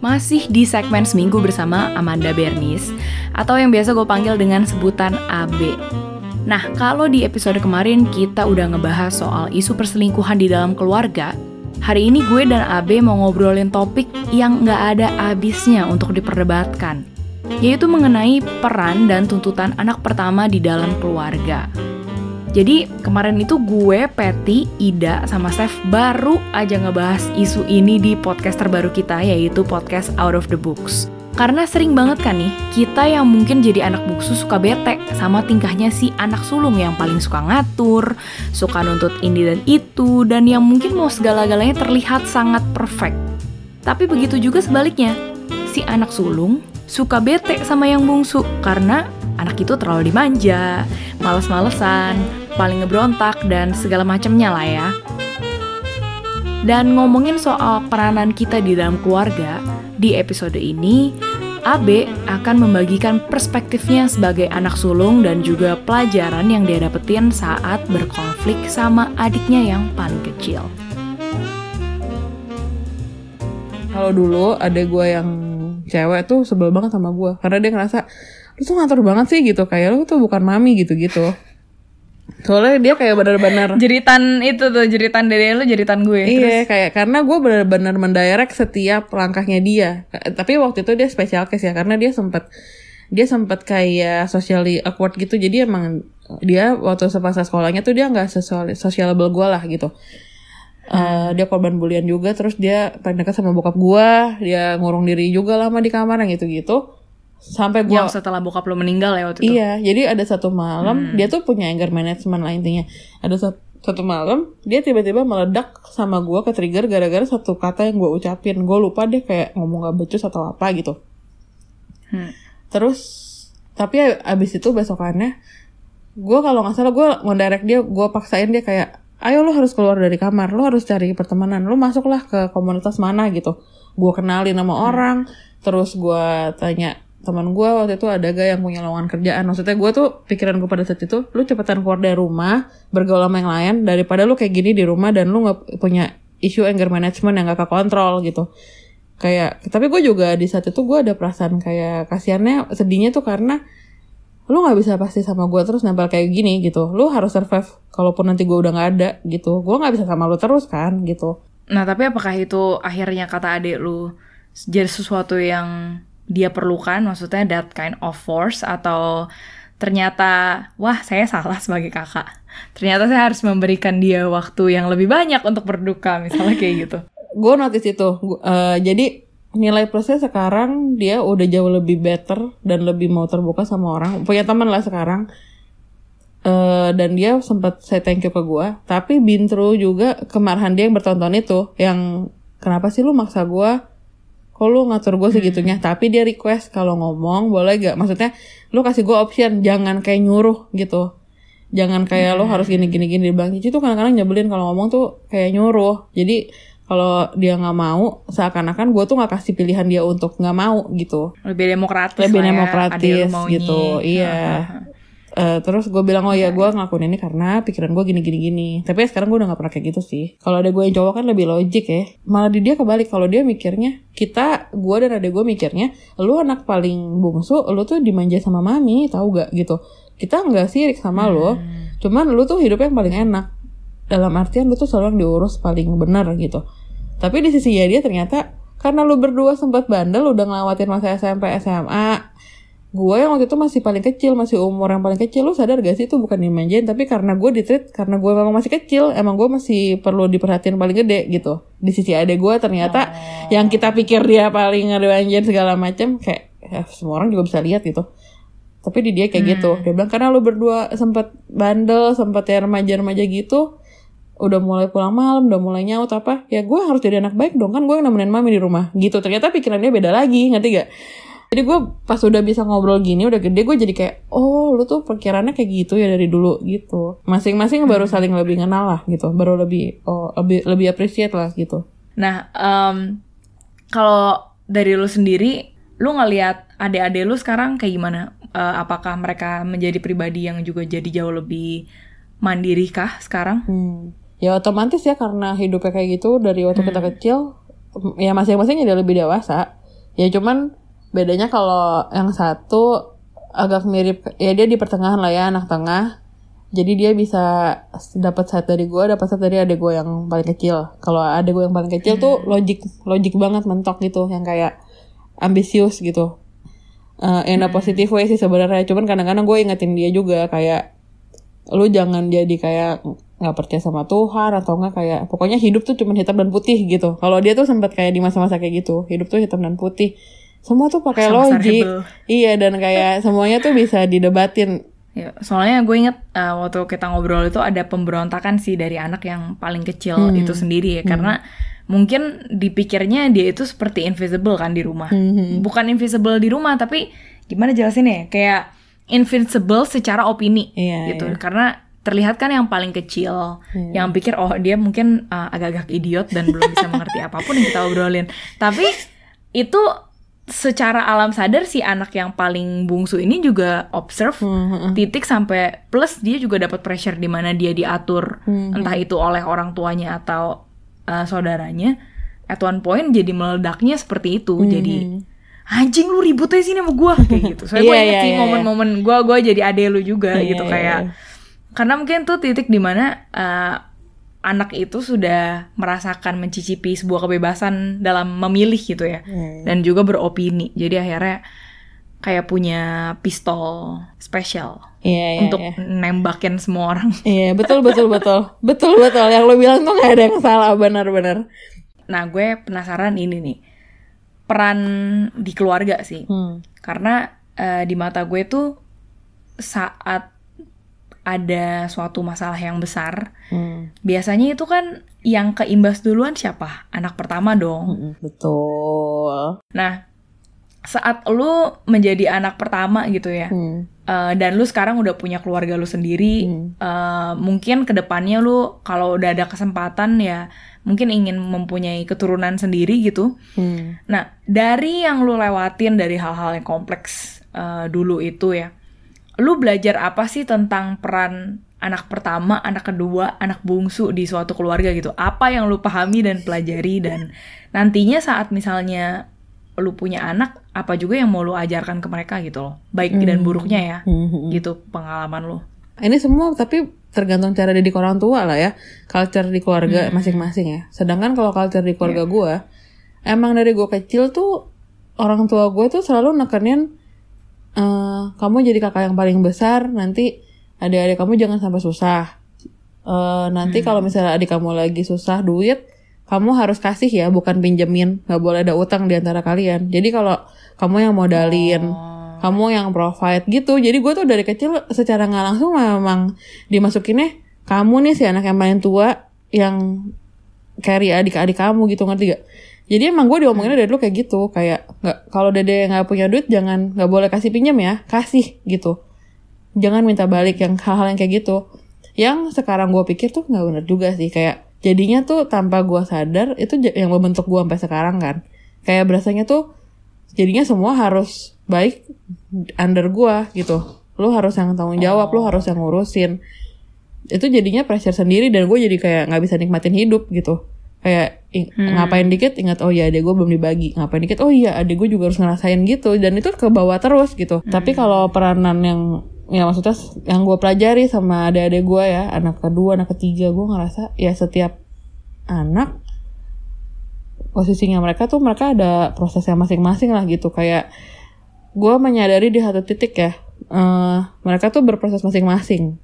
Masih di segmen Seminggu bersama Amanda Bernis Atau yang biasa gue panggil dengan sebutan AB Nah, kalau di episode kemarin kita udah ngebahas soal isu perselingkuhan di dalam keluarga Hari ini gue dan AB mau ngobrolin topik yang nggak ada habisnya untuk diperdebatkan Yaitu mengenai peran dan tuntutan anak pertama di dalam keluarga jadi kemarin itu gue, Patty, Ida, sama Steph baru aja ngebahas isu ini di podcast terbaru kita yaitu podcast Out of the Books. Karena sering banget kan nih, kita yang mungkin jadi anak bungsu suka bete sama tingkahnya si anak sulung yang paling suka ngatur, suka nuntut ini dan itu, dan yang mungkin mau segala-galanya terlihat sangat perfect. Tapi begitu juga sebaliknya, si anak sulung suka bete sama yang bungsu karena anak itu terlalu dimanja, males-malesan, paling ngebrontak, dan segala macamnya lah ya. Dan ngomongin soal peranan kita di dalam keluarga, di episode ini, AB akan membagikan perspektifnya sebagai anak sulung dan juga pelajaran yang dia dapetin saat berkonflik sama adiknya yang paling kecil. Kalau dulu ada gue yang cewek tuh sebel banget sama gue karena dia ngerasa lu tuh ngatur banget sih gitu kayak lu tuh bukan mami gitu gitu soalnya dia kayak benar-benar jeritan itu tuh jeritan dari lu jeritan gue. Iya terus? kayak karena gue benar-benar mendirect setiap langkahnya dia. Tapi waktu itu dia special case ya karena dia sempat dia sempat kayak socially awkward gitu. Jadi emang dia waktu semasa sekolahnya tuh dia nggak sosial sociable gue lah gitu. Uh, dia korban bulian juga terus dia pengen dekat sama bokap gue dia ngurung diri juga lama di kamar yang gitu gitu sampai gue yang setelah bokap lo meninggal ya waktu itu iya jadi ada satu malam hmm. dia tuh punya anger management lah intinya ada satu satu malam dia tiba-tiba meledak sama gue ke trigger gara-gara satu kata yang gue ucapin gue lupa deh kayak ngomong gak becus atau apa gitu hmm. terus tapi abis itu besokannya gue kalau nggak salah gue ngedirect dia gue paksain dia kayak ayo lo harus keluar dari kamar lo harus cari pertemanan lo masuklah ke komunitas mana gitu gue kenalin nama hmm. orang terus gue tanya teman gue waktu itu ada gak yang punya lowongan kerjaan. Maksudnya gue tuh pikiran gue pada saat itu lu cepetan keluar dari rumah bergaul sama yang lain daripada lu kayak gini di rumah dan lu nggak punya isu anger management yang gak kekontrol gitu. Kayak tapi gue juga di saat itu gue ada perasaan kayak kasihannya sedihnya tuh karena lu nggak bisa pasti sama gue terus nempel kayak gini gitu. Lu harus survive kalaupun nanti gue udah nggak ada gitu. Gue nggak bisa sama lu terus kan gitu. Nah tapi apakah itu akhirnya kata adik lu jadi sesuatu yang dia perlukan maksudnya that kind of force atau ternyata wah saya salah sebagai kakak. Ternyata saya harus memberikan dia waktu yang lebih banyak untuk berduka misalnya kayak gitu. Gue notice itu. Uh, jadi nilai plusnya sekarang dia udah jauh lebih better dan lebih mau terbuka sama orang. Punya teman lah sekarang. Uh, dan dia sempat saya thank you ke gue tapi through juga kemarahan dia yang bertonton itu yang kenapa sih lu maksa gue kok lu ngatur gue segitunya? Hmm. tapi dia request kalau ngomong boleh gak? Maksudnya lu kasih gue option jangan kayak nyuruh gitu. Jangan kayak hmm. lu harus gini gini gini bang Cici tuh kadang-kadang nyebelin kalau ngomong tuh kayak nyuruh. Jadi kalau dia nggak mau seakan-akan gue tuh nggak kasih pilihan dia untuk nggak mau gitu. Lebih demokratis lebih ya, demokratis ya, gitu iya. Uh, terus gue bilang oh ya gue ngelakuin ini karena pikiran gue gini gini gini tapi sekarang gue udah gak pernah kayak gitu sih. Kalau ada gue yang cowok kan lebih logik ya. Malah di dia kebalik. Kalau dia mikirnya kita gue dan ada gue mikirnya lu anak paling bungsu lu tuh dimanja sama mami tahu gak gitu. Kita nggak sirik sama hmm. lo cuman lu tuh hidupnya yang paling enak. Dalam artian lu tuh selalu yang diurus paling benar gitu. Tapi di sisi ya dia ternyata karena lu berdua sempat bandel udah ngelawatin masa SMP SMA gue yang waktu itu masih paling kecil masih umur yang paling kecil lu sadar gak sih itu bukan dimanjain tapi karena gue ditreat karena gue memang masih kecil emang gue masih perlu diperhatiin paling gede gitu di sisi adek gue ternyata oh. yang kita pikir dia paling ngerewanjain segala macam kayak ya, semua orang juga bisa lihat gitu tapi di dia kayak gitu. hmm. gitu dia bilang karena lu berdua sempat bandel sempat ya remaja-remaja gitu udah mulai pulang malam, udah mulai nyaut apa, ya gue harus jadi anak baik dong kan gue yang nemenin mami di rumah gitu. Ternyata pikirannya beda lagi, ngerti gak? Jadi gue pas udah bisa ngobrol gini, udah gede gue jadi kayak, oh lu tuh pikirannya kayak gitu ya dari dulu gitu. Masing-masing baru hmm. saling lebih kenal lah gitu, baru lebih oh lebih lebih appreciate lah gitu. Nah, um, kalau dari lu sendiri, lu ngelihat adik-adik lu sekarang kayak gimana? Uh, apakah mereka menjadi pribadi yang juga jadi jauh lebih mandiri kah sekarang? Hmm ya otomatis ya karena hidupnya kayak gitu dari waktu hmm. kita kecil ya masing-masing jadi lebih dewasa ya cuman bedanya kalau yang satu agak mirip ya dia di pertengahan lah ya anak tengah. Jadi dia bisa dapat side dari gue dapat side dari adik gue yang paling kecil. Kalau adik gue yang paling kecil hmm. tuh logik logik banget mentok gitu yang kayak ambisius gitu. Uh, in a hmm. positive way sih sebenarnya. Cuman kadang-kadang gue ingetin dia juga kayak lu jangan jadi kayak nggak percaya sama Tuhan atau enggak kayak pokoknya hidup tuh cuma hitam dan putih gitu. Kalau dia tuh sempat kayak di masa-masa kayak gitu hidup tuh hitam dan putih semua tuh pakai logik iya dan kayak semuanya tuh bisa didebatin Ya, soalnya gue inget uh, waktu kita ngobrol itu ada pemberontakan sih dari anak yang paling kecil hmm. itu sendiri ya, hmm. karena mungkin dipikirnya dia itu seperti invisible kan di rumah. Hmm. Bukan invisible di rumah, tapi gimana jelasin ya? Kayak invincible secara opini yeah, gitu, yeah. karena terlihat kan yang paling kecil, yeah. yang pikir oh dia mungkin uh, agak-agak idiot dan belum bisa mengerti apa pun yang kita obrolin, tapi itu secara alam sadar si anak yang paling bungsu ini juga observe hmm. titik sampai plus dia juga dapat pressure di mana dia diatur hmm. entah itu oleh orang tuanya atau uh, saudaranya at one point jadi meledaknya seperti itu hmm. jadi anjing lu ribut aja sini sama gue kayak gitu soalnya yeah, gue inget yeah, sih iya, iya. momen-momen yeah, gue gue jadi ade lu juga yeah, gitu yeah, kayak yeah. karena mungkin tuh titik di mana uh, anak itu sudah merasakan mencicipi sebuah kebebasan dalam memilih gitu ya hmm. dan juga beropini jadi akhirnya kayak punya pistol spesial yeah, yeah, untuk yeah. nembakin semua orang iya yeah, betul betul betul betul betul yang lo bilang tuh gak ada yang salah benar-benar nah gue penasaran ini nih peran di keluarga sih hmm. karena uh, di mata gue tuh saat ada suatu masalah yang besar, hmm. Biasanya itu kan yang keimbas duluan siapa? Anak pertama dong. Betul. Nah, saat lu menjadi anak pertama gitu ya, hmm. uh, dan lu sekarang udah punya keluarga lu sendiri, hmm. uh, mungkin ke depannya lu kalau udah ada kesempatan ya mungkin ingin mempunyai keturunan sendiri gitu. Hmm. Nah, dari yang lu lewatin dari hal-hal yang kompleks uh, dulu itu ya lu belajar apa sih tentang peran anak pertama, anak kedua, anak bungsu di suatu keluarga gitu? Apa yang lu pahami dan pelajari dan nantinya saat misalnya lu punya anak, apa juga yang mau lu ajarkan ke mereka gitu loh, baik dan hmm. buruknya ya, mm-hmm. gitu pengalaman lu. Ini semua tapi tergantung cara didik orang tua lah ya, culture di keluarga hmm. masing-masing ya. Sedangkan kalau culture di keluarga yeah. gue, emang dari gue kecil tuh orang tua gue tuh selalu nekenin uh, kamu jadi kakak yang paling besar nanti adik-adik kamu jangan sampai susah. Uh, nanti hmm. kalau misalnya adik kamu lagi susah duit kamu harus kasih ya bukan pinjemin. Nggak boleh ada utang di antara kalian. Jadi kalau kamu yang modalin oh. kamu yang provide gitu jadi gue tuh dari kecil secara nggak langsung memang dimasukinnya kamu nih si anak yang paling tua yang carry adik-adik kamu gitu ngerti gak jadi emang gue diomonginnya dari dulu kayak gitu kayak nggak kalau dede nggak punya duit jangan nggak boleh kasih pinjam ya kasih gitu jangan minta balik yang hal-hal yang kayak gitu. Yang sekarang gue pikir tuh nggak benar juga sih. Kayak jadinya tuh tanpa gue sadar itu yang membentuk gue sampai sekarang kan. Kayak berasanya tuh jadinya semua harus baik under gue gitu. Lo harus yang tanggung jawab lo harus yang ngurusin. Itu jadinya pressure sendiri dan gue jadi kayak nggak bisa nikmatin hidup gitu. Kayak hmm. ngapain dikit ingat oh iya adek gue belum dibagi. Ngapain dikit oh iya adek gue juga harus ngerasain gitu. Dan itu ke bawah terus gitu. Hmm. tapi kalau peranan yang ya maksudnya yang gue pelajari sama adik-adik gue ya anak kedua anak ketiga gue ngerasa ya setiap anak posisinya mereka tuh mereka ada prosesnya masing-masing lah gitu. Kayak gue menyadari di satu titik ya uh, mereka tuh berproses masing-masing.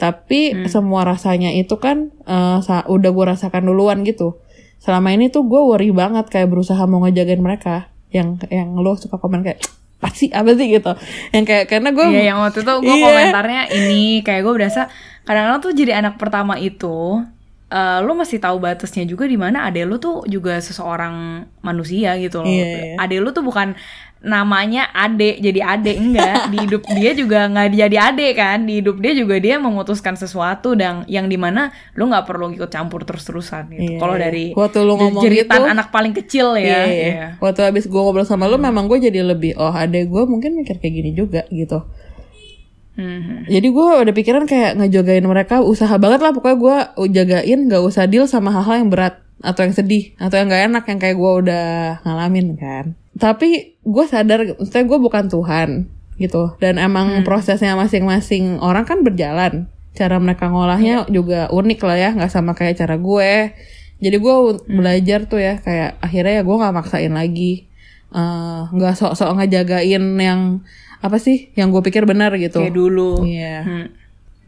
Tapi hmm. semua rasanya itu kan uh, udah gue rasakan duluan gitu. Selama ini tuh gue worry banget kayak berusaha mau ngejagain mereka. Yang yang lo suka komen kayak pasti apa sih gitu yang kayak karena gue iya yang waktu itu gue iya. komentarnya ini kayak gue berasa kadang-kadang tuh jadi anak pertama itu uh, lu masih tahu batasnya juga di mana ade lu tuh juga seseorang manusia gitu loh. Yeah, yeah. Ade lu tuh bukan namanya ade jadi ade enggak di hidup dia juga nggak jadi ade kan di hidup dia juga dia memutuskan sesuatu dan yang di mana lu nggak perlu ikut campur terus terusan gitu yeah. kalau dari waktu lu ngomong jeritan gitu, anak paling kecil ya yeah, yeah. Yeah. waktu habis gue ngobrol sama lu memang gue jadi lebih oh ade gue mungkin mikir kayak gini juga gitu hmm Jadi gue udah pikiran kayak ngejagain mereka usaha banget lah. Pokoknya gue jagain gak usah deal sama hal-hal yang berat atau yang sedih atau yang gak enak yang kayak gue udah ngalamin kan. Tapi gue sadar maksudnya gue bukan Tuhan gitu. Dan emang hmm. prosesnya masing-masing orang kan berjalan. Cara mereka ngolahnya yeah. juga unik lah ya nggak sama kayak cara gue. Jadi gue hmm. belajar tuh ya kayak akhirnya ya gue nggak maksain lagi. Eh, nggak uh, sok-sok ngejagain yang apa sih yang gue pikir benar gitu kayak dulu iya yeah. hmm.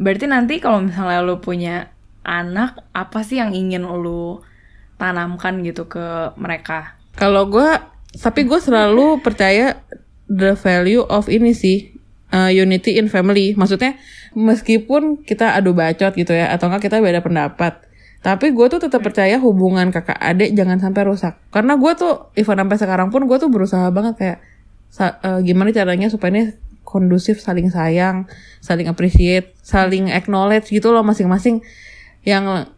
berarti nanti kalau misalnya lo punya anak apa sih yang ingin lo tanamkan gitu ke mereka kalau gue tapi gue selalu percaya the value of ini sih uh, unity in family. Maksudnya meskipun kita adu bacot gitu ya atau enggak kita beda pendapat, tapi gue tuh tetap percaya hubungan kakak adik jangan sampai rusak. Karena gue tuh even sampai sekarang pun gue tuh berusaha banget kayak uh, gimana caranya supaya ini kondusif saling sayang, saling appreciate, saling acknowledge gitu loh masing-masing. Yang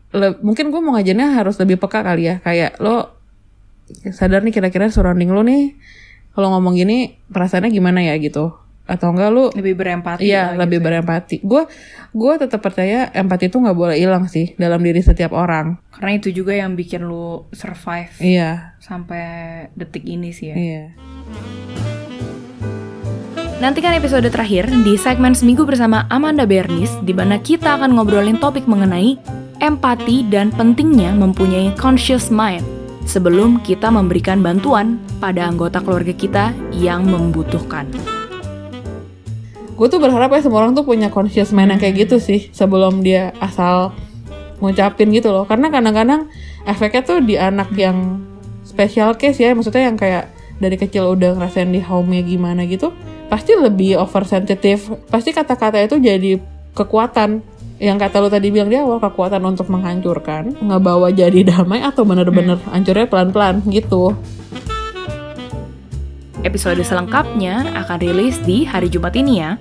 mungkin gue mau ngajarnya harus lebih peka kali ya. Kayak lo sadar nih kira-kira surrounding lo nih kalau ngomong gini perasaannya gimana ya gitu. Atau enggak lu lebih berempati iya lebih gitu berempati. Gue gue tetap percaya empati itu nggak boleh hilang sih dalam diri setiap orang. Karena itu juga yang bikin lu survive iya. sampai detik ini sih ya. Iya Nantikan episode terakhir di segmen Seminggu bersama Amanda Bernis, di mana kita akan ngobrolin topik mengenai empati dan pentingnya mempunyai conscious mind sebelum kita memberikan bantuan pada anggota keluarga kita yang membutuhkan. Gue tuh berharap ya semua orang tuh punya conscious mind yang kayak gitu sih sebelum dia asal ngucapin gitu loh. Karena kadang-kadang efeknya tuh di anak yang special case ya, maksudnya yang kayak dari kecil udah ngerasain di home-nya gimana gitu, pasti lebih oversensitive. Pasti kata-kata itu jadi kekuatan yang kata lu tadi bilang di awal kekuatan untuk menghancurkan nggak bawa jadi damai atau bener-bener hmm. hancurnya pelan-pelan gitu episode selengkapnya akan rilis di hari Jumat ini ya